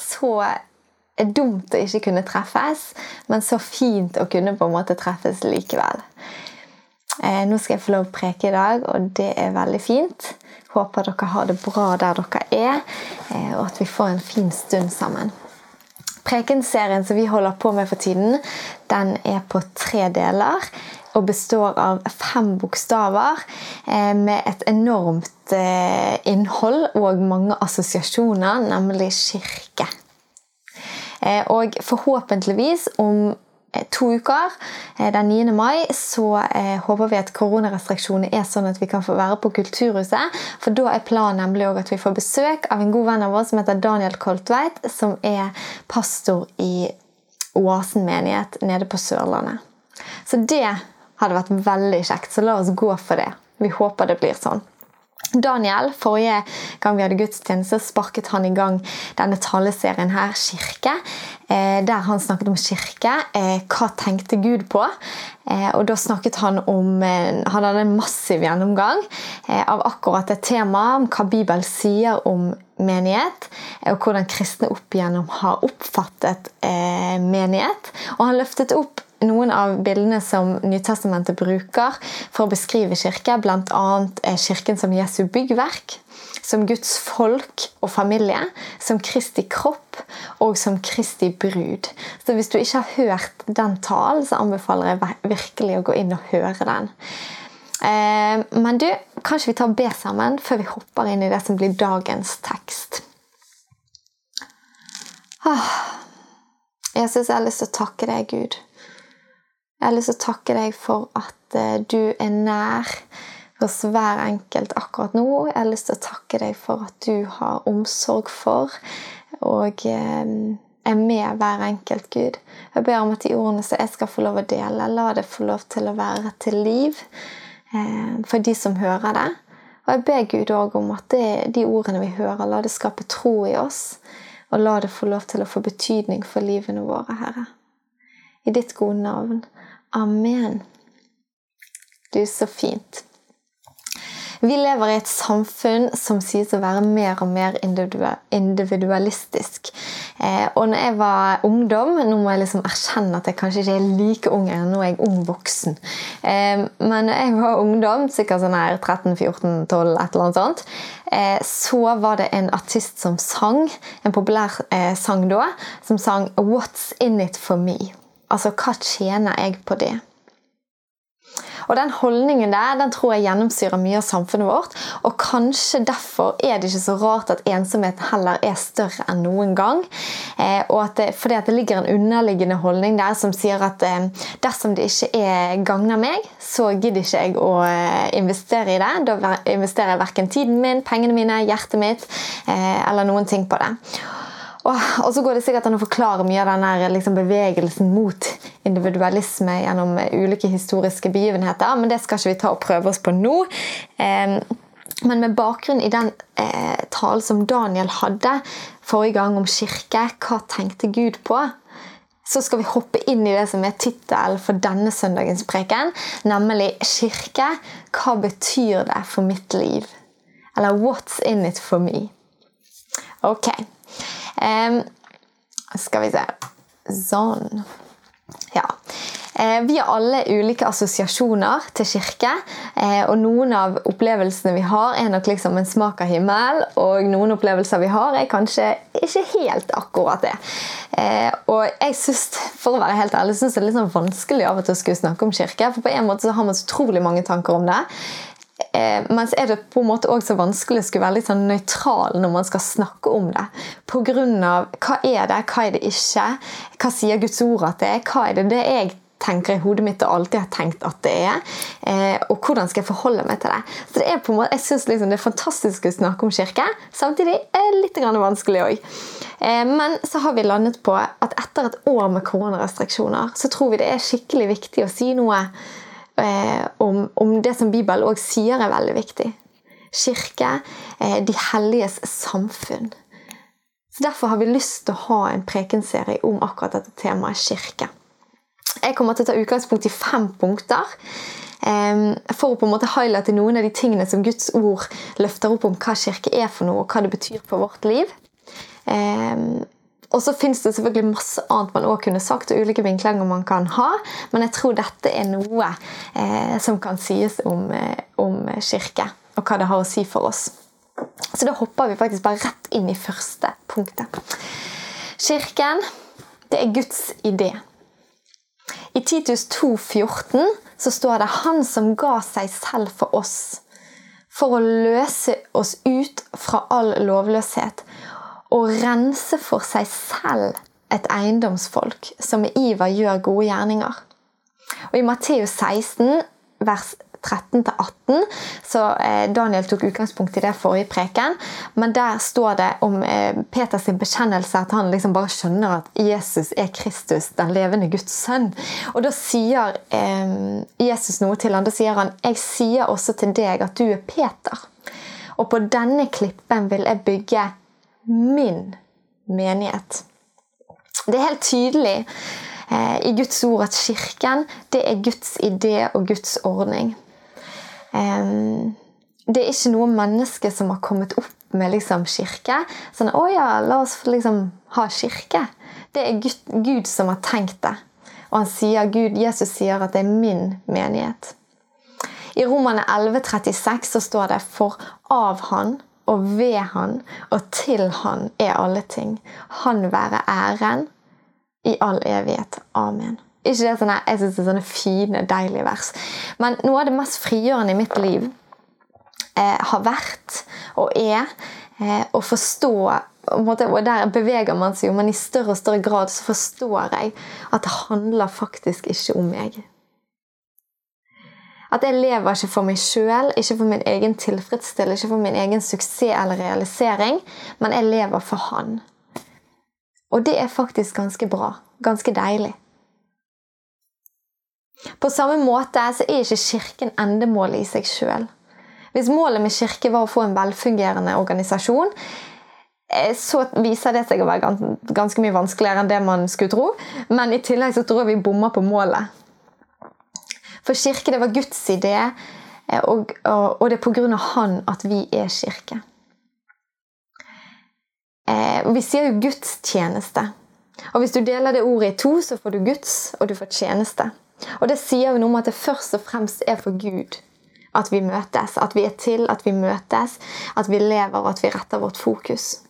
Så dumt å ikke kunne treffes, men så fint å kunne på en måte treffes likevel. Eh, nå skal jeg få lov å preke i dag, og det er veldig fint. Håper dere har det bra der dere er, eh, og at vi får en fin stund sammen. Prekenserien som vi holder på med for tiden, den er på tre deler og består av fem bokstaver eh, med et enormt eh, innhold og mange assosiasjoner, nemlig kirke. Eh, og forhåpentligvis om to uker, den 9. mai, så håper vi at koronarestriksjonene er sånn at vi kan få være på Kulturhuset. For da er planen nemlig at vi får besøk av en god venn av oss som heter Daniel Koltveit, som er pastor i Oasen menighet nede på Sørlandet. Så det hadde vært veldig kjekt, så la oss gå for det. Vi håper det blir sånn. Daniel, Forrige gang vi hadde gudstjeneste, sparket han i gang denne taleserien her, Kirke. Der han snakket om kirke. Hva tenkte Gud på? Og da snakket Han om Han hadde en massiv gjennomgang av akkurat det temaet, om hva Bibelen sier om menighet, og hvordan kristne opp igjennom har oppfattet menighet. Og han løftet opp noen av bildene som Nytestamentet bruker for å beskrive kirke, bl.a. kirken som Jesu byggverk, som Guds folk og familie, som Kristi kropp og som Kristi brud. Så Hvis du ikke har hørt den talen, så anbefaler jeg virkelig å gå inn og høre den. Men du, kanskje vi tar ber sammen før vi hopper inn i det som blir dagens tekst. Jeg syns jeg har lyst til å takke deg, Gud. Jeg har lyst til å takke deg for at du er nær hos hver enkelt akkurat nå. Jeg har lyst til å takke deg for at du har omsorg for og er med hver enkelt, Gud. Jeg ber om at de ordene som jeg skal få lov å dele, la det få lov til å være til liv for de som hører det. Og jeg ber Gud òg om at det, de ordene vi hører, la det skape tro i oss. Og la det få lov til å få betydning for livene våre, Herre. I ditt gode navn. Amen. Du, så fint. Vi lever i et samfunn som sies å være mer og mer individualistisk. Eh, og når jeg var ungdom Nå må jeg liksom erkjenne at jeg kanskje ikke er like ung enn nå er jeg ung voksen. Eh, men når jeg var ungdom, sikkert sånn her 13-14-12, et eller annet sånt, eh, så var det en artist som sang, en populær sang da, som sang 'What's in it for me'? Altså, hva tjener jeg på det? Og Den holdningen der den tror jeg gjennomsyrer mye av samfunnet vårt. Og kanskje derfor er det ikke så rart at ensomheten heller er større enn noen gang. Eh, og at det, fordi at det ligger en underliggende holdning der som sier at eh, dersom det ikke er gagner meg, så gidder ikke jeg å eh, investere i det. Da investerer jeg verken tiden min, pengene mine, hjertet mitt eh, eller noen ting på det. Og, så går det sikkert an å forklare mye av denne liksom, bevegelsen mot individualisme gjennom ulike historiske begivenheter, men det skal ikke vi ta og prøve oss på nå. Eh, men med bakgrunn i den eh, talen som Daniel hadde forrige gang om kirke, hva tenkte Gud på? Så skal vi hoppe inn i det som er tittelen for denne søndagens preken, nemlig kirke. Hva betyr det for mitt liv? Eller what's in it for me? Ok. Um, skal vi se Sånn. Ja. Eh, vi har alle ulike assosiasjoner til kirke. Eh, og noen av opplevelsene vi har, er nok liksom en smak av himmel. Og noen opplevelser vi har, er kanskje ikke helt akkurat det. Eh, og jeg synes, for å være helt ærlig, synes det er litt sånn vanskelig av og til å skulle snakke om kirke. For på en måte så har man så utrolig mange tanker om det. Eh, mens er det på en måte også vanskelig å skulle være litt sånn nøytral når man skal snakke om det. Av hva er det, hva er det ikke? Hva sier Guds ord at det er? Hva er det det jeg tenker i hodet mitt og alltid har tenkt at det er. Eh, og hvordan skal jeg forholde meg til det? Så det er på en måte, Jeg syns liksom det er fantastisk å snakke om kirke. Samtidig er det litt vanskelig òg. Eh, men så har vi landet på at etter et år med koronarestriksjoner, så tror vi det er skikkelig viktig å si noe om, om det som Bibelen òg sier er veldig viktig. Kirke, eh, de helliges samfunn. Så Derfor har vi lyst til å ha en prekenserie om akkurat dette temaet kirke. Jeg kommer til å ta utgangspunkt i fem punkter for å på en måte highlighte noen av de tingene som Guds ord løfter opp om hva kirke er for noe, og hva det betyr for vårt liv. Og så fins det selvfølgelig masse annet man også kunne sagt, og ulike vinklinger man kan ha, men jeg tror dette er noe eh, som kan sies om, eh, om kirke, og hva det har å si for oss. Så da hopper vi faktisk bare rett inn i første punktet. Kirken, det er Guds idé. I Titus 2,14 så står det 'Han som ga seg selv for oss', for å løse oss ut fra all lovløshet og rense for seg selv et eiendomsfolk som med iver gjør gode gjerninger. Og I Matteus 16, vers 13-18. Så eh, Daniel tok utgangspunkt i det forrige preken. Men der står det om eh, Peters bekjennelse at han liksom bare skjønner at Jesus er Kristus, den levende Guds sønn. Og da sier eh, Jesus noe til ham. Da sier han jeg sier også til deg at du er Peter. Og på denne klippen vil jeg bygge min menighet. Det er helt tydelig eh, i Guds ord at kirken det er Guds idé og Guds ordning det er ikke noe menneske som har kommet opp med liksom, kirke. Sånn 'Å ja, la oss liksom ha kirke'. Det er Gud, Gud som har tenkt det. Og han sier, Gud, Jesus sier at det er min menighet. I Romane 11,36 så står det 'For av Han og ved Han og til Han er alle ting'. Han være æren i all evighet. Amen. Ikke det sånne, Jeg syns det er sånne fine, deilige vers. Men noe av det mest frigjørende i mitt liv eh, har vært og er eh, å forstå og Der beveger man seg jo, men i større og større grad så forstår jeg at det handler faktisk ikke om meg. At jeg lever ikke for meg sjøl, ikke for min egen tilfredsstillelse, ikke for min egen suksess eller realisering, men jeg lever for Han. Og det er faktisk ganske bra. Ganske deilig. På samme måte så er ikke Kirken endemålet i seg sjøl. Hvis målet med kirke var å få en velfungerende organisasjon, eh, så viser det seg å være ganske mye vanskeligere enn det man skulle tro. Men i tillegg så tror jeg vi bommer på målet. For kirke det var Guds idé, og, og, og det er pga. Han at vi er kirke. Eh, vi sier jo gudstjeneste. Og hvis du deler det ordet i to, så får du Guds, og du får tjeneste. Og det sier jo noe om at det først og fremst er for Gud at vi møtes. At vi er til, at vi møtes, at vi lever, og at vi retter vårt fokus.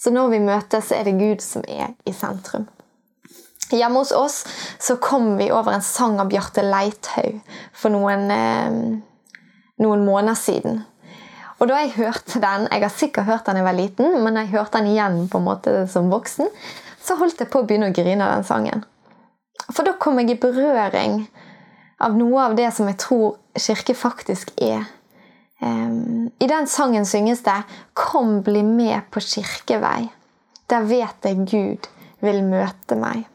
Så når vi møtes, så er det Gud som er i sentrum. Hjemme hos oss så kom vi over en sang av Bjarte Leithaug for noen, eh, noen måneder siden. Og da jeg hørte den Jeg har sikkert hørt den da jeg var liten, men jeg hørte den igjen på en måte som voksen, så holdt jeg på å begynne å grine av den sangen. For da kom jeg i berøring av noe av det som jeg tror kirke faktisk er. I den sangen synges det 'Kom, bli med på kirkevei'. Der vet jeg Gud vil møte meg.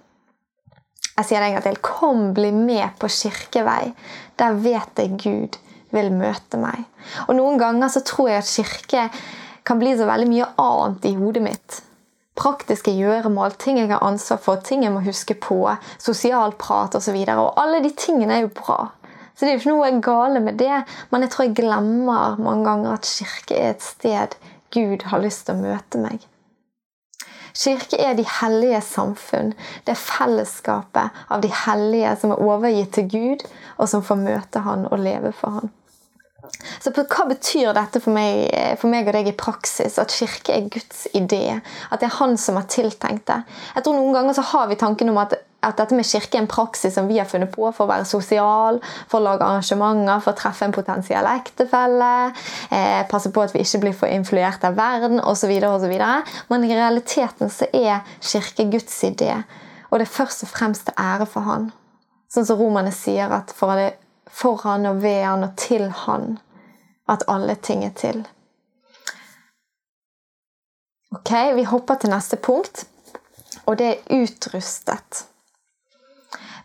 Jeg sier det en gang til. 'Kom, bli med på kirkevei'. Der vet jeg Gud vil møte meg. Og Noen ganger så tror jeg at kirke kan bli så veldig mye annet i hodet mitt praktiske gjøremål, ting jeg har ansvar for, ting jeg må huske på, sosialprat osv. Og, så og alle de tingene er jo bra. Så det er jo ikke noe gale med det, men jeg tror jeg glemmer mange ganger at kirke er et sted Gud har lyst til å møte meg. Kirke er de hellige samfunn. Det er fellesskapet av de hellige som er overgitt til Gud, og som får møte Han og leve for Han. Så hva betyr dette for meg, for meg, og deg i praksis? At kirke er Guds idé? At det er Han som har tiltenkt det? Jeg tror Noen ganger så har vi tanken om at, at dette med kirke er en praksis som vi har funnet på for å være sosial, for å lage arrangementer, for å treffe en potensiell ektefelle, eh, passe på at vi ikke blir for influert av verden osv. Men i realiteten så er kirke Guds idé, og det er først og fremst til ære for Han. Sånn som romerne sier at for, det, for han og ved han og til han at alle ting er til. Ok, Vi hopper til neste punkt, og det er utrustet.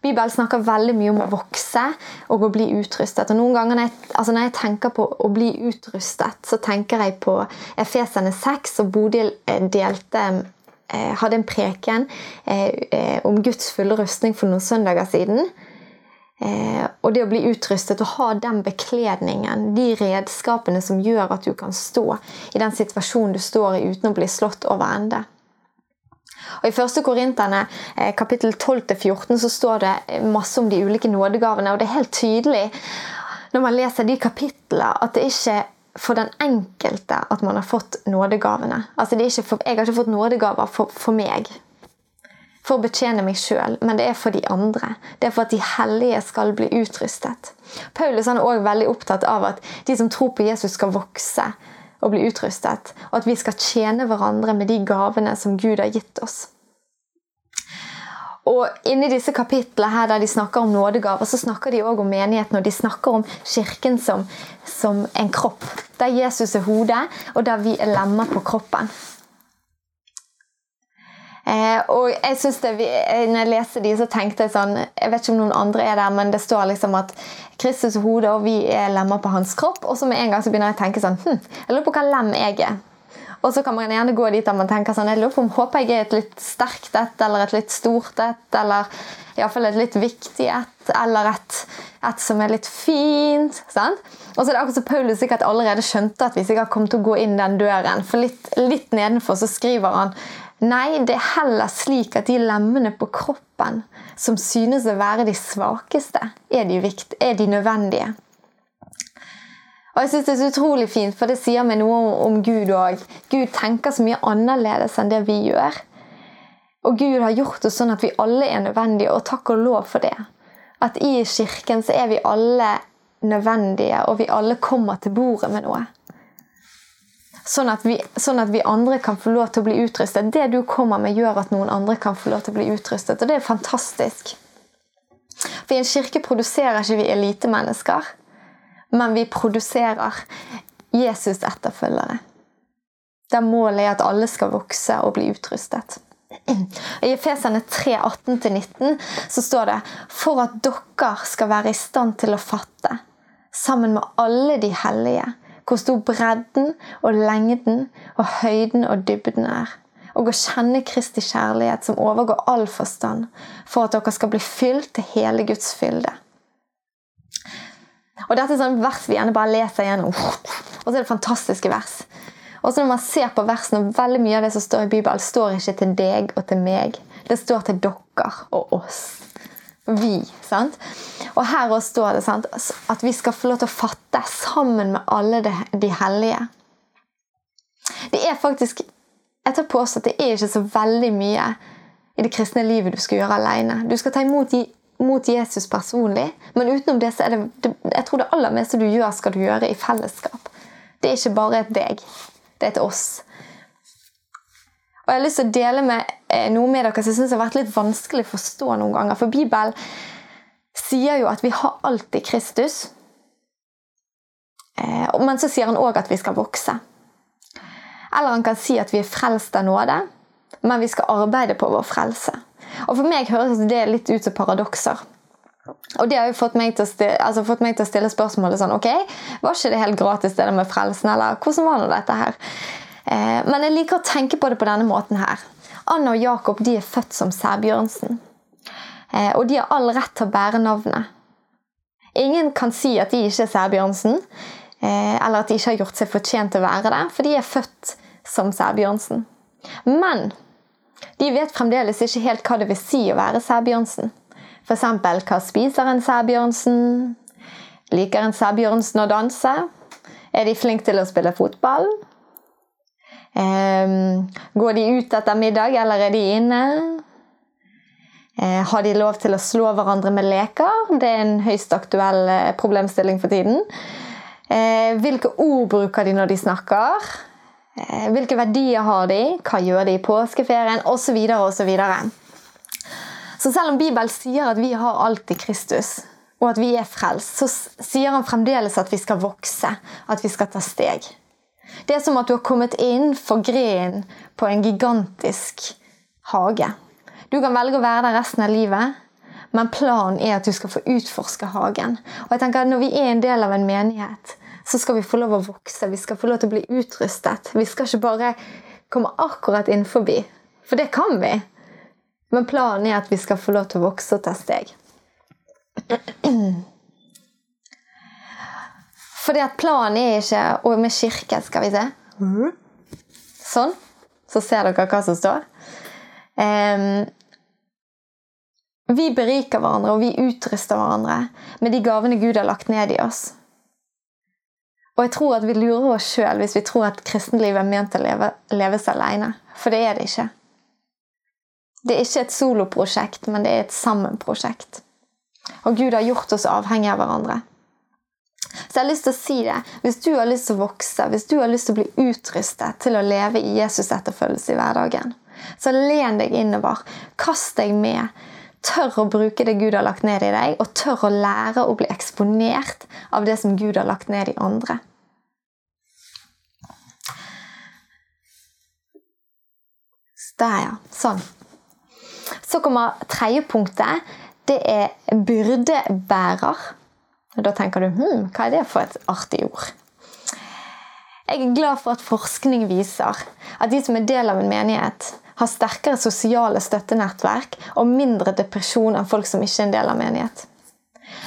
Bibelen snakker veldig mye om å vokse og å bli utrustet. Og noen ganger når jeg, altså når jeg tenker på å bli utrustet, så tenker jeg på Efesene 6, og Bodil eh, delte eh, hadde en preken eh, om Guds fulle rustning for noen søndager siden. Og det å bli utrustet og ha den bekledningen, de redskapene som gjør at du kan stå i den situasjonen du står i uten å bli slått over ende. Og I 1. Korinterne eh, kapittel 12-14 så står det masse om de ulike nådegavene. og Det er helt tydelig når man leser de kapitlene, at det ikke er for den enkelte at man har fått nådegavene. Altså for, jeg har ikke fått nådegaver for, for meg, for å betjene meg sjøl, men det er for de andre. Det er for at de hellige skal bli utrustet. Paulus er også veldig opptatt av at de som tror på Jesus, skal vokse og bli utrustet. Og at vi skal tjene hverandre med de gavene som Gud har gitt oss. Og inni disse kapitlene her der de snakker om nådegaver, så snakker de òg om menigheten. Og de snakker om kirken som, som en kropp. Der Jesus er hodet, og der vi er lemmer på kroppen. Eh, og jeg synes det, eh, når jeg leste de, så tenkte jeg sånn Jeg vet ikke om noen andre er der, men det står liksom at Kristus hode og vi er lemmer på hans kropp. Og så med en gang så begynner jeg å tenke sånn hm, Jeg lurer på hva lem jeg er. Og så kan man gjerne gå dit der man tenker sånn Jeg lurer på om håper jeg er et litt sterkt et, eller et litt stort et, eller iallfall et litt viktig et, eller et, et som er litt fint. sant? Og så er det akkurat som Paulus sikkert allerede skjønte at vi sikkert kom til å gå inn den døren. For litt, litt nedenfor så skriver han Nei, det er heller slik at de lemmene på kroppen som synes å være de svakeste, er de, vikt, er de nødvendige. Og jeg synes Det er så utrolig fint, for det sier meg noe om Gud òg. Gud tenker så mye annerledes enn det vi gjør. Og Gud har gjort det sånn at vi alle er nødvendige, og takk og lov for det. At i kirken så er vi alle nødvendige, og vi alle kommer til bordet med noe. Sånn at, vi, sånn at, vi, andre kan få lov til å bli utrustet. Det du kommer med, gjør at noen andre kan få lov til å bli utrustet. Og det er fantastisk. For i en kirke produserer ikke vi elitemennesker, men vi produserer Jesus-etterfølgere. Der målet er at alle skal vokse og bli utrustet. I Efesene 3, 18-19 så står det For at dere skal være i stand til å fatte, sammen med alle de hellige, hvor stor bredden og lengden og høyden og dybden er. Og å kjenne Kristi kjærlighet som overgår all forstand, for at dere skal bli fylt til hele Guds fylde. Og Dette er sånn vers vi gjerne bare leser gjennom. Og så er det fantastiske vers. Og så når man ser på versene, Veldig mye av det som står i Bibelen, står ikke til deg og til meg. Det står til dere og oss. Vi. sant? Og her òg står det sant? at vi skal få lov til å fatte sammen med alle de hellige. Det er faktisk Jeg tar påstå at det er ikke så veldig mye i det kristne livet du skal gjøre alene. Du skal ta imot mot Jesus personlig, men utenom det så er det, det jeg tror det aller meste du gjør, skal du gjøre i fellesskap. Det er ikke bare et deg. Det er et oss. Og Jeg har lyst til å dele med eh, noe med dere som jeg syns har vært litt vanskelig å forstå noen ganger. For Bibelen sier jo at vi har alltid Kristus. Eh, men så sier han òg at vi skal vokse. Eller han kan si at vi er frelst av nåde, men vi skal arbeide på vår frelse. Og For meg høres det litt ut som paradokser. Og det har jo fått meg, stille, altså fått meg til å stille, spørsmålet sånn Ok, var ikke det helt gratis, det der med frelsen? Eller hvordan var nå dette her? Eh, men jeg liker å tenke på det på denne måten her. Anna og Jakob de er født som Sæbjørnsen. Eh, og de har all rett til å bære navnet. Ingen kan si at de ikke er Sæbjørnsen, eh, eller at de ikke har gjort seg fortjent til å være det, for de er født som Sæbjørnsen. Men de vet fremdeles ikke helt hva det vil si å være Sæbjørnsen. F.eks. hva spiser en Sæbjørnsen? Liker en Sæbjørnsen å danse? Er de flinke til å spille fotball? Um, går de ut etter middag, eller er de inne? Eh, har de lov til å slå hverandre med leker? Det er en høyst aktuell eh, problemstilling for tiden. Eh, hvilke ord bruker de når de snakker? Hvilke verdier har de? Hva gjør de i påskeferien? Osv. osv. Så, Så selv om Bibelen sier at vi har alltid Kristus, og at vi er frelst, så sier han fremdeles at vi skal vokse, at vi skal ta steg. Det er som at du har kommet inn for grenen på en gigantisk hage. Du kan velge å være der resten av livet, men planen er at du skal få utforske hagen. Og jeg tenker at Når vi er en del av en menighet, så skal vi få lov å vokse. Vi skal få lov til å bli utrustet. Vi skal ikke bare komme akkurat innenfor. For det kan vi. Men planen er at vi skal få lov til å vokse og ta steg. Fordi at planen er ikke Og med kirke, skal vi se. Sånn. Så ser dere hva som står. Um, vi beriker hverandre og vi utruster hverandre med de gavene Gud har lagt ned i oss. Og jeg tror at vi lurer oss sjøl hvis vi tror at kristenlivet er ment å leve, leves alene. For det er det ikke. Det er ikke et soloprosjekt, men det er et sammenprosjekt. Og Gud har gjort oss avhengige av hverandre. Så jeg har lyst til å si det. Hvis du har lyst til å vokse, hvis du har lyst til å bli utrustet til å leve i Jesus etterfølgelse i hverdagen, så len deg innover. Kast deg med. Tør å bruke det Gud har lagt ned i deg, og tør å lære å bli eksponert av det som Gud har lagt ned i andre. Der, ja. Sånn. Så kommer tredje punktet. Det er byrdebærer. Da tenker du hm, hva er det for et artig ord? Jeg er glad for at forskning viser at de som er del av en menighet, har sterkere sosiale støttenettverk og mindre depresjon enn folk som ikke er en del av menighet.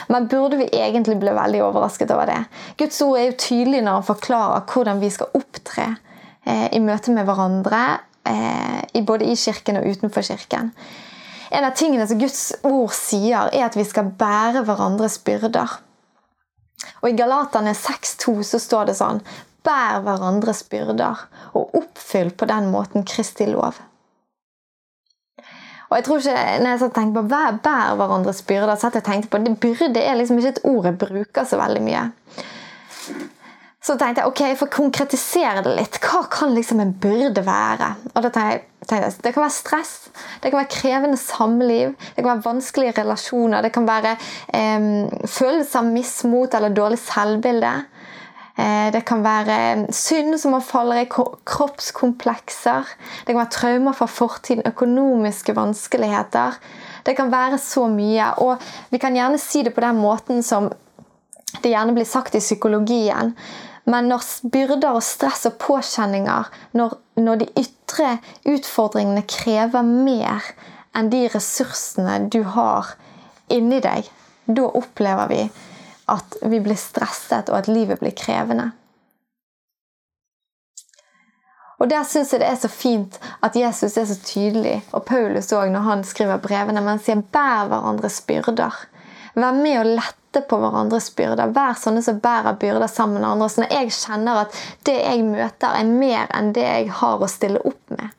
Men burde vi egentlig bli veldig overrasket over det? Guds ord er jo tydelig når han forklarer hvordan vi skal opptre eh, i møte med hverandre, eh, både i kirken og utenfor kirken. En av tingene som Guds ord sier, er at vi skal bære hverandres byrder. Og I Galatane 6,2 så står det sånn Bær hverandres byrder, og oppfyll på den måten Kristi lov. Og jeg tror ikke, når jeg tenkte på hver bær hverandres byrder, så jeg tenkte på det Byrde er liksom ikke et ord jeg bruker så veldig mye. Så tenkte jeg ok, for å konkretisere det litt, hva kan liksom en byrde være? Og da tenkte jeg, Det kan være stress, det kan være krevende samliv, det kan være vanskelige relasjoner, det kan være eh, følelse av mismot eller dårlig selvbilde. Eh, det kan være synd som man faller i, kroppskomplekser. Det kan være traumer fra fortiden, økonomiske vanskeligheter. Det kan være så mye. Og vi kan gjerne si det på den måten som det gjerne blir sagt i psykologien. Men når byrder og stress og påkjenninger, når, når de ytre utfordringene krever mer enn de ressursene du har inni deg, da opplever vi at vi blir stresset, og at livet blir krevende. Og Der syns jeg det er så fint at Jesus er så tydelig, og Paulus òg, når han skriver brevene, men sier 'bær hverandres byrder'. Vær med å lette på hverandres byrder. Vær sånne som bærer byrder sammen med andre. Så når jeg kjenner at det jeg møter, er mer enn det jeg har å stille opp med,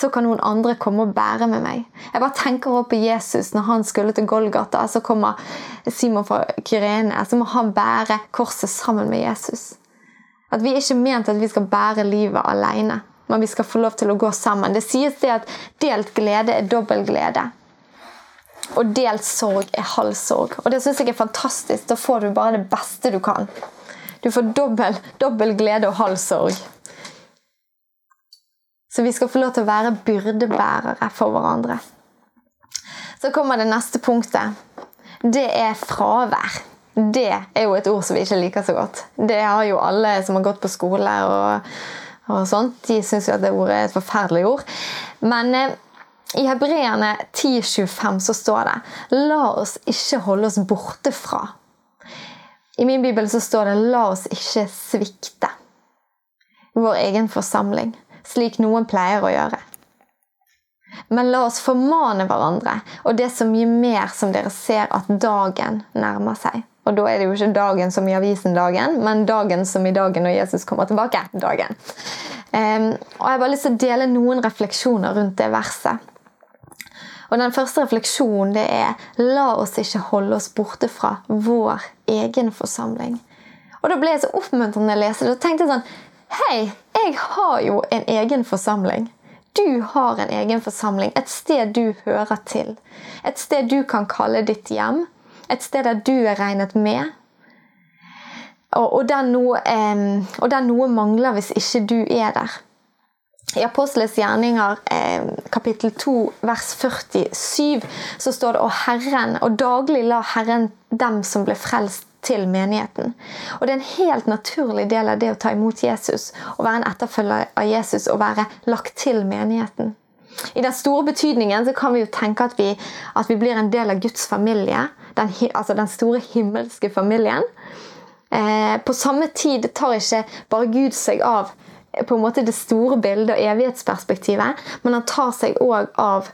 så kan noen andre komme og bære med meg. Jeg bare tenker også på Jesus når han skulle til Golgata. Så kommer Simon fra Kyrene. Så må han bære korset sammen med Jesus. At Vi er ikke ment at vi skal bære livet alene, men vi skal få lov til å gå sammen. Det sies det at delt glede er dobbel glede. Og delt sorg er halv sorg. Og det syns jeg er fantastisk. Da får du bare det beste du kan. Du får dobbel, dobbel glede og halv sorg. Så vi skal få lov til å være byrdebærere for hverandre. Så kommer det neste punktet. Det er fravær. Det er jo et ord som vi ikke liker så godt. Det har jo alle som har gått på skole og, og sånt. De syns jo at det ordet er et forferdelig ord. Men eh, i Hebreerne 10,25 så står det La oss ikke holde oss borte fra. I min bibel så står det La oss ikke svikte vår egen forsamling, slik noen pleier å gjøre. Men la oss formane hverandre, og det så mye mer som dere ser at dagen nærmer seg. Og da er det jo ikke dagen som i avisen dagen, men dagen som i dagen når Jesus kommer tilbake. dagen. Um, og Jeg har bare lyst til å dele noen refleksjoner rundt det verset. Og Den første refleksjonen det er la oss ikke holde oss borte fra vår egen forsamling. Og Da ble jeg så oppmuntrende å lese det. og tenkte sånn Hei, jeg har jo en egen forsamling. Du har en egen forsamling, et sted du hører til. Et sted du kan kalle ditt hjem. Et sted der du er regnet med. Og, og, der, noe, eh, og der noe mangler hvis ikke du er der. I Apostles gjerninger eh, kapittel 2 vers 47 så står det og Herren, og daglig la Herren dem som ble frelst til menigheten. Og Det er en helt naturlig del av det å ta imot Jesus, å være en etterfølger av Jesus og være lagt til menigheten. I den store betydningen så kan vi jo tenke at vi, at vi blir en del av Guds familie. Den, altså den store himmelske familien. Eh, på samme tid tar ikke bare Gud seg av på en måte det store bildet og evighetsperspektivet, men han tar seg òg av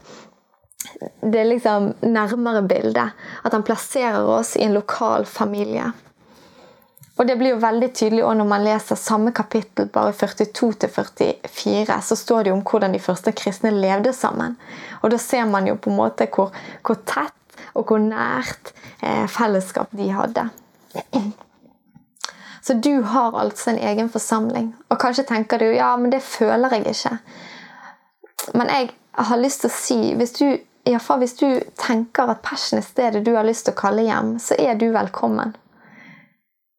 det liksom nærmere bildet. At han plasserer oss i en lokal familie. Og Det blir jo veldig tydelig også når man leser samme kapittel, bare 42-44, så står det jo om hvordan de første kristne levde sammen. Og Da ser man jo på en måte hvor, hvor tett og hvor nært eh, fellesskap de hadde. Så du har altså en egen forsamling. Og kanskje tenker du ja, men det føler jeg ikke. Men jeg har lyst til å si hvis du, fall hvis du tenker at Passion er stedet du har lyst til å kalle hjem, så er du velkommen.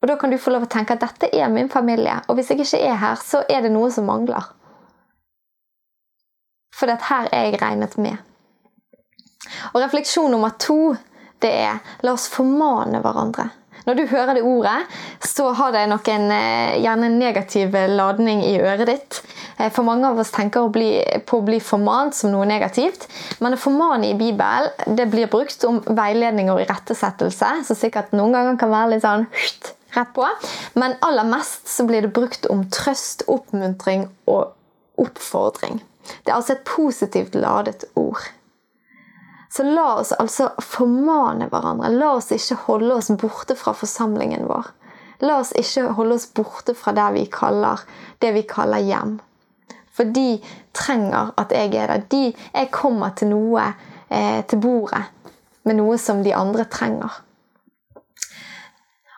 Og Da kan du få lov å tenke at dette er min familie, og hvis jeg ikke er her, så er det noe som mangler. For dette her er jeg regnet med. Og Refleksjon nummer to det er la oss formane hverandre. Når du hører det ordet, så har det nok en, eh, gjerne negativ ladning i øret ditt. Eh, for mange av oss tenker på å bli formant som noe negativt. Men å formane i Bibelen det blir brukt om veiledning og irettesettelse, så sikkert noen ganger kan være litt sånn rett på. Men aller mest så blir det brukt om trøst, oppmuntring og oppfordring. Det er altså et positivt ladet ord. Så la oss altså formane hverandre. La oss ikke holde oss borte fra forsamlingen vår. La oss ikke holde oss borte fra vi kaller, det vi kaller hjem. For de trenger at jeg er der. De, jeg kommer til noe eh, til bordet med noe som de andre trenger.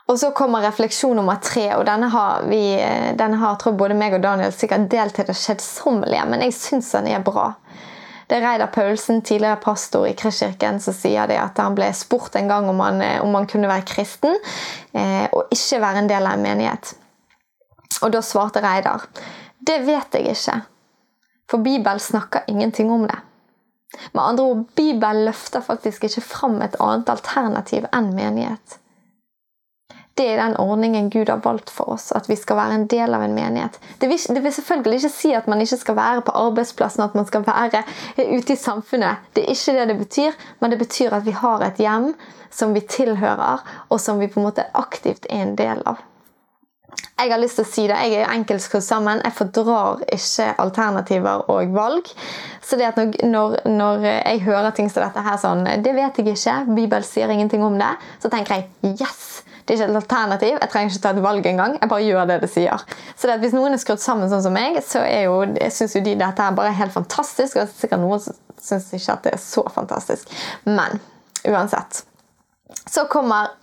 Og så kommer refleksjon nummer tre, og denne har, vi, eh, denne har tror både meg og Daniel sikkert delt til det kjedsommelige, men jeg syns den er bra. Det er Reidar Paulsen, tidligere pastor i Kristkirken, som sier det at han ble spurt en gang om han, eh, om han kunne være kristen eh, og ikke være en del av en menighet. Og da svarte Reidar det vet jeg ikke, for Bibelen snakker ingenting om det. Med andre ord, Bibelen løfter faktisk ikke fram et annet alternativ enn menighet. Det er den ordningen Gud har valgt for oss, at vi skal være en del av en menighet. Det vil, det vil, selvfølgelig ikke si at man ikke skal være på arbeidsplassen, at man skal være ute i samfunnet. Det er ikke det det betyr, men det betyr at vi har et hjem som vi tilhører, og som vi på en måte aktivt er en del av. Jeg har lyst til å si det, jeg er enkeltskrudd sammen. Jeg fordrar ikke alternativer og valg. Så det at når, når, jeg hører ting som dette her sånn Det vet jeg ikke. Bibelen sier ingenting om det. Så tenker jeg yes! Det er ikke et alternativ. Jeg trenger ikke ta et valg engang. Jeg bare gjør det det sier. Så det Hvis noen er skrudd sammen sånn som meg, så er jo, syns jo de dette her bare er helt fantastisk. Og sikkert noen syns ikke at det er så fantastisk. Men uansett. Så kommer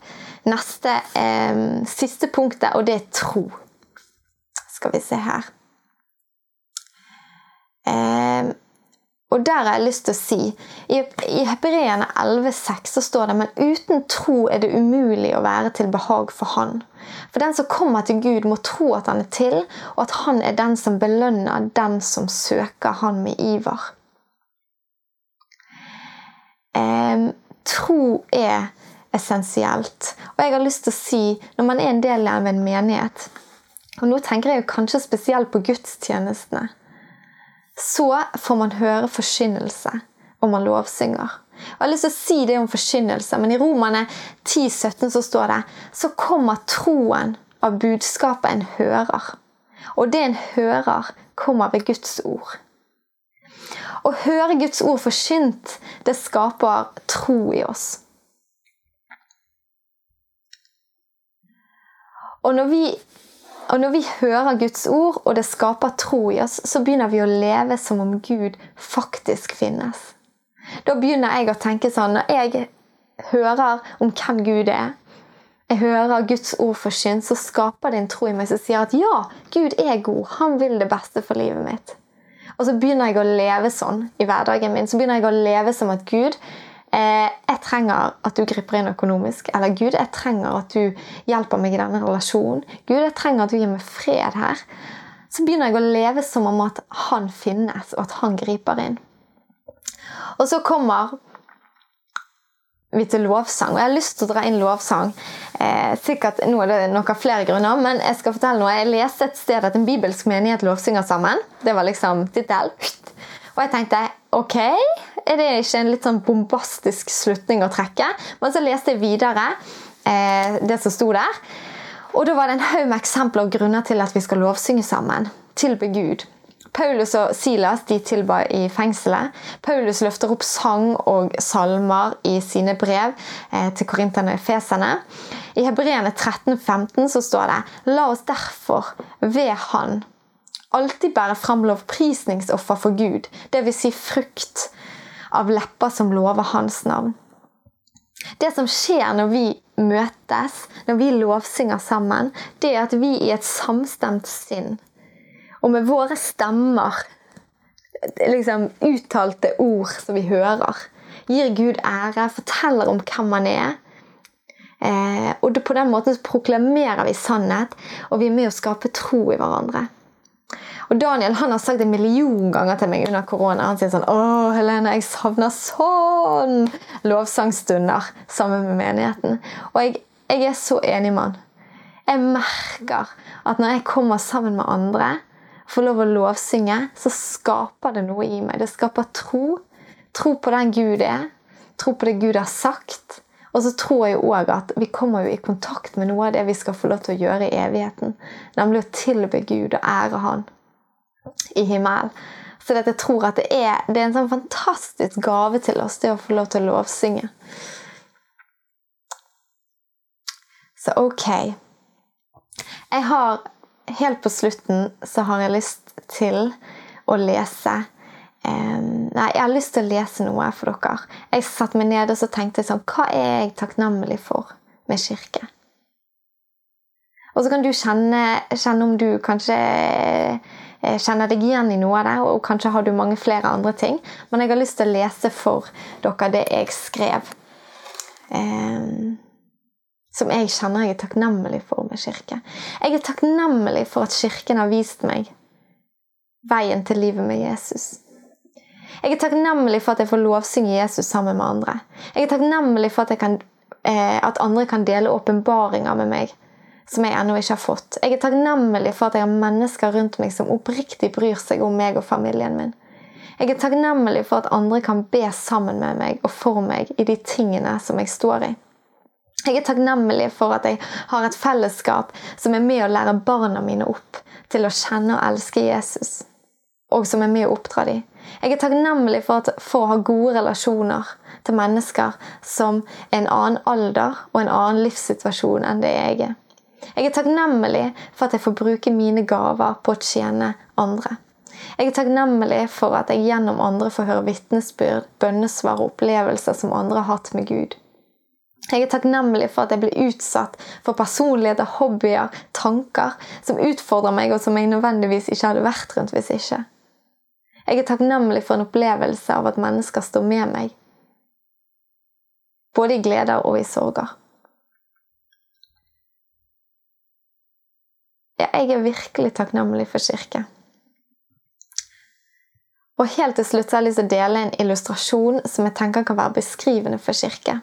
neste eh, siste punktet, og det er tro. Skal vi se her. Eh, og der har jeg lyst til å si I, i Hebreerne 11,6 så står det men uten tro er det umulig å være til behag for Han. For den som kommer til Gud, må tro at han er til, og at han er den som belønner den som søker han med iver. Eh, tro er essensielt. Og jeg har lyst til å si, når man er en del av en menighet Og nå tenker jeg kanskje spesielt på gudstjenestene så får man høre forkynnelse, og man lovsynger. Jeg har lyst til å si det om forkynnelse, men i Romane 10-17 så står det så kommer troen av budskapet en hører. Og det en hører, kommer ved Guds ord. Å høre Guds ord forkynt, det skaper tro i oss. Og når vi og når vi hører Guds ord, og det skaper tro i oss, så begynner vi å leve som om Gud faktisk finnes. Da begynner jeg å tenke sånn Når jeg hører om hvem Gud er, jeg hører Guds ord forsynt, så skaper det en tro i meg som sier at ja, Gud er god. Han vil det beste for livet mitt. Og så begynner jeg å leve sånn i hverdagen min. Så begynner jeg å leve som at Gud, jeg trenger at du griper inn økonomisk. Eller Gud, jeg trenger at du hjelper meg i denne relasjonen. Gud, jeg trenger at du gir meg fred her. Så begynner jeg å leve som om at han finnes, og at han griper inn. Og så kommer vi til lovsang. Og jeg har lyst til å dra inn lovsang. Eh, sikkert Nå er det noe av flere grunner, men jeg skal fortelle noe. Jeg leste et sted at en bibelsk menighet lovsynger sammen. Det var liksom tittelen. Og jeg tenkte ok, er det ikke en litt sånn bombastisk slutning å trekke? Men så leste jeg videre eh, det som sto der. Og da var det en haug med eksempler og grunner til at vi skal lovsynge sammen. Tilbe Gud. Paulus og Silas de tilba i fengselet. Paulus løfter opp sang og salmer i sine brev eh, til korinterne og fesene. I Hebreerne 13,15 så står det La oss derfor ved Han alltid bære fram lovprisningsoffer for Gud, dvs. Si frukt av lepper som lover Hans navn. Det som skjer når vi møtes, når vi lovsynger sammen, det er at vi i et samstemt sinn og med våre stemmer, liksom uttalte ord som vi hører, gir Gud ære, forteller om hvem han er. Eh, og på den måten proklamerer vi sannhet, og vi er med å skape tro i hverandre. Og Daniel han har sagt en million ganger til meg under korona. Han sier sånn 'Å, Helene, jeg savner sånn lovsangstunder sammen med menigheten.' Og jeg, jeg er så enig med han. Jeg merker at når jeg kommer sammen med andre, får lov å lovsynge, så skaper det noe i meg. Det skaper tro. Tro på den Gud er. Tro på det Gud har sagt. Og så tror jeg òg at vi kommer jo i kontakt med noe av det vi skal få lov til å gjøre i evigheten. Nemlig å tilbe Gud og ære Han i himmelen. Så jeg tror at det er, det er en sånn fantastisk gave til oss, det å få lov til å lovsynge. Så ok. Jeg har helt på slutten så har jeg lyst til å lese eh, Nei, jeg har lyst til å lese noe for dere. Jeg satte meg ned og så tenkte sånn Hva er jeg takknemlig for med kirke? Og så kan du kjenne, kjenne om du kanskje kjenner deg igjen i noe av det, og kanskje har du mange flere andre ting. Men jeg har lyst til å lese for dere det jeg skrev. Um, som jeg kjenner jeg er takknemlig for med kirke. Jeg er takknemlig for at Kirken har vist meg veien til livet med Jesus. Jeg er takknemlig for at jeg får lovsynge Jesus sammen med andre. Jeg er takknemlig for at, kan, eh, at andre kan dele åpenbaringer med meg som jeg ennå ikke har fått. Jeg er takknemlig for at jeg har mennesker rundt meg som oppriktig bryr seg om meg og familien min. Jeg er takknemlig for at andre kan be sammen med meg og for meg i de tingene som jeg står i. Jeg er takknemlig for at jeg har et fellesskap som er med å lære barna mine opp til å kjenne og elske Jesus, og som er med å oppdra dem. Jeg er takknemlig for, at, for å ha gode relasjoner til mennesker som er en annen alder og en annen livssituasjon enn det jeg er. Jeg er takknemlig for at jeg får bruke mine gaver på å tjene andre. Jeg er takknemlig for at jeg gjennom andre får høre vitnesbyrd, bønnesvar og opplevelser som andre har hatt med Gud. Jeg er takknemlig for at jeg blir utsatt for personligheter, hobbyer, tanker som utfordrer meg, og som jeg nødvendigvis ikke hadde vært rundt hvis ikke. Jeg er takknemlig for en opplevelse av at mennesker står med meg. Både i gleder og i sorger. Jeg er virkelig takknemlig for kirke. Og helt til slutt har jeg lyst til å dele en illustrasjon som jeg tenker kan være beskrivende for kirke.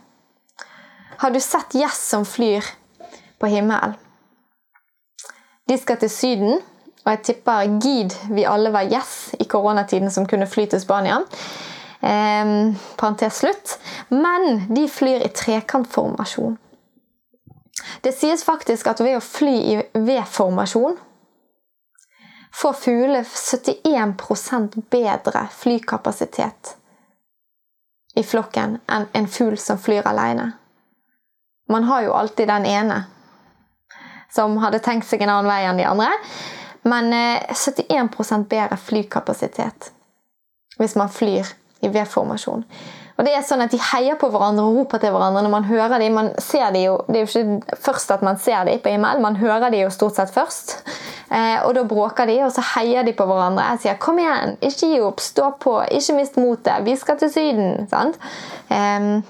Har du sett gjess som flyr på himmelen? De skal til Syden, og jeg tipper gid vi alle var gjess i koronatiden som kunne fly til Spania. Eh, parentes slutt. Men de flyr i trekantformasjon. Det sies faktisk at ved å fly i V-formasjon får fugler 71% bedre flykapasitet i flokken enn en fugl som flyr alene. Man har jo alltid den ene som hadde tenkt seg en annen vei enn de andre. Men 71 eh, bedre flykapasitet hvis man flyr i V-formasjon. Og det er sånn at De heier på hverandre og roper til hverandre når man hører dem. Man ser de jo, det er jo ikke først at man ser dem på himmelen, man hører dem jo stort sett først. Eh, og Da bråker de, og så heier de på hverandre. Jeg sier 'kom igjen, ikke gi opp, stå på, ikke mist motet, vi skal til Syden'. sant? Eh,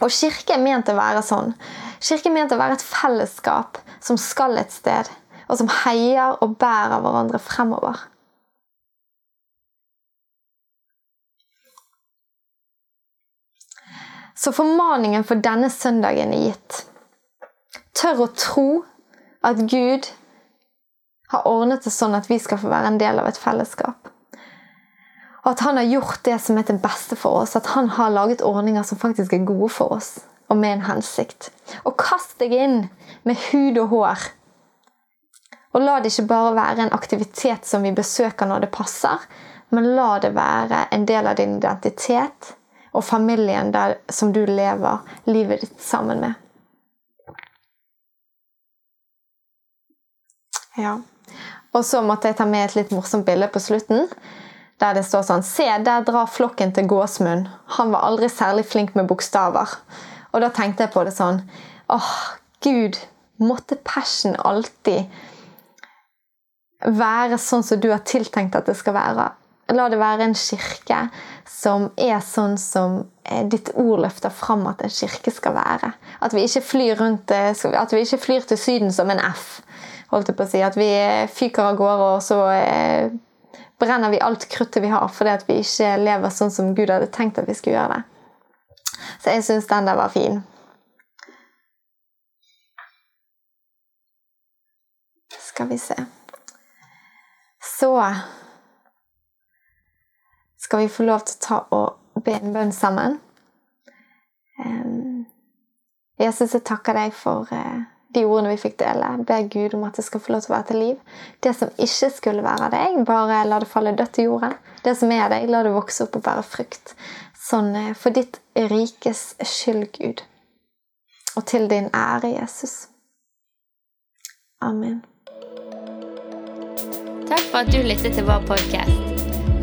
og Kirke er ment å være sånn. Kirke er ment å være et fellesskap som skal et sted, og som heier og bærer hverandre fremover. Så formaningen for denne søndagen er gitt. Tør å tro at Gud har ordnet det sånn at vi skal få være en del av et fellesskap. Og at han har gjort det som er til beste for oss. At han har laget ordninger som faktisk er gode for oss, og med en hensikt. Og kast deg inn med hud og hår. Og la det ikke bare være en aktivitet som vi besøker når det passer, men la det være en del av din identitet og familien der, som du lever livet ditt sammen med. Ja. Og så måtte jeg ta med et litt morsomt bilde på slutten. Der det står sånn Se, der drar flokken til Gåsmund. Han var aldri særlig flink med bokstaver. Og da tenkte jeg på det sånn Åh, Gud, måtte passion alltid være sånn som du har tiltenkt at det skal være. La det være en kirke som er sånn som eh, ditt ord løfter fram at en kirke skal være. At vi ikke flyr, rundt, eh, at vi ikke flyr til Syden som en F. holdt jeg på å si. At vi eh, fyker av gårde, og så brenner vi alt kruttet vi har fordi at vi ikke lever sånn som Gud hadde tenkt at vi skulle gjøre det. Så jeg syns den der var fin. Skal vi se Så skal vi få lov til å ta og be en bønn sammen. Jesus, jeg takker deg for eh, de ordene vi fikk dele. Jeg ber Gud om at det skal få lov til å være til liv. Det som ikke skulle være deg, bare la det falle dødt i jorda. Det som er deg, la det vokse opp og bære frukt. Sånn eh, for ditt rikes skyld, Gud. Og til din ære, Jesus. Amen. Takk for at du lyttet til vår podkast.